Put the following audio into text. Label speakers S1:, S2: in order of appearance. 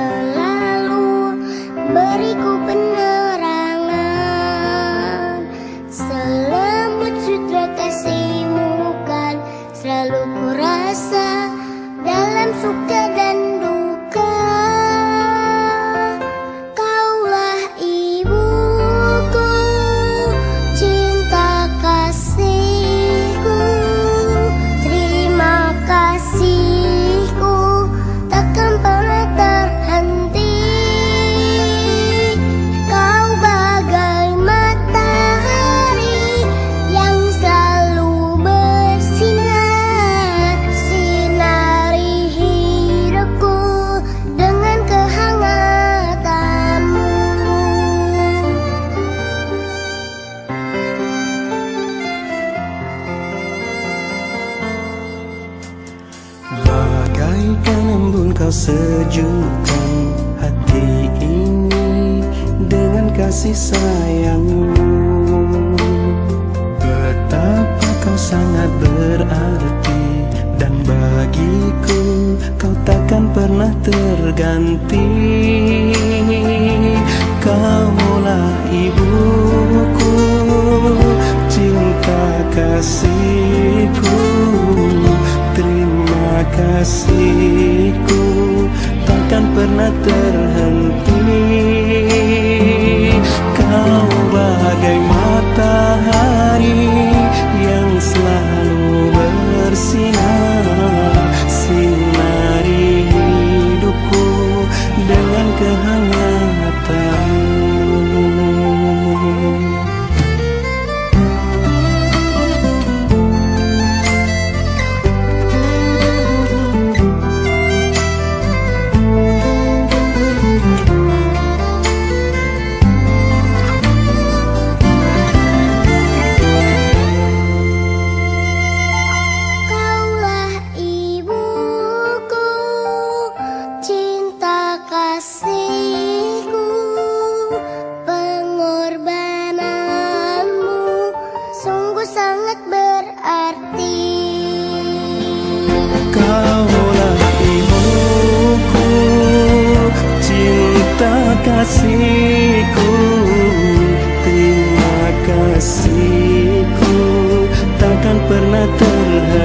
S1: selalu beriku kau sejukkan hati ini dengan kasih sayangmu. Betapa kau sangat berarti dan bagiku kau takkan pernah terganti. Kaulah ibuku kasihku takkan pernah terhenti. Kau bagai kasihku Terima kasihku, takkan pernah ter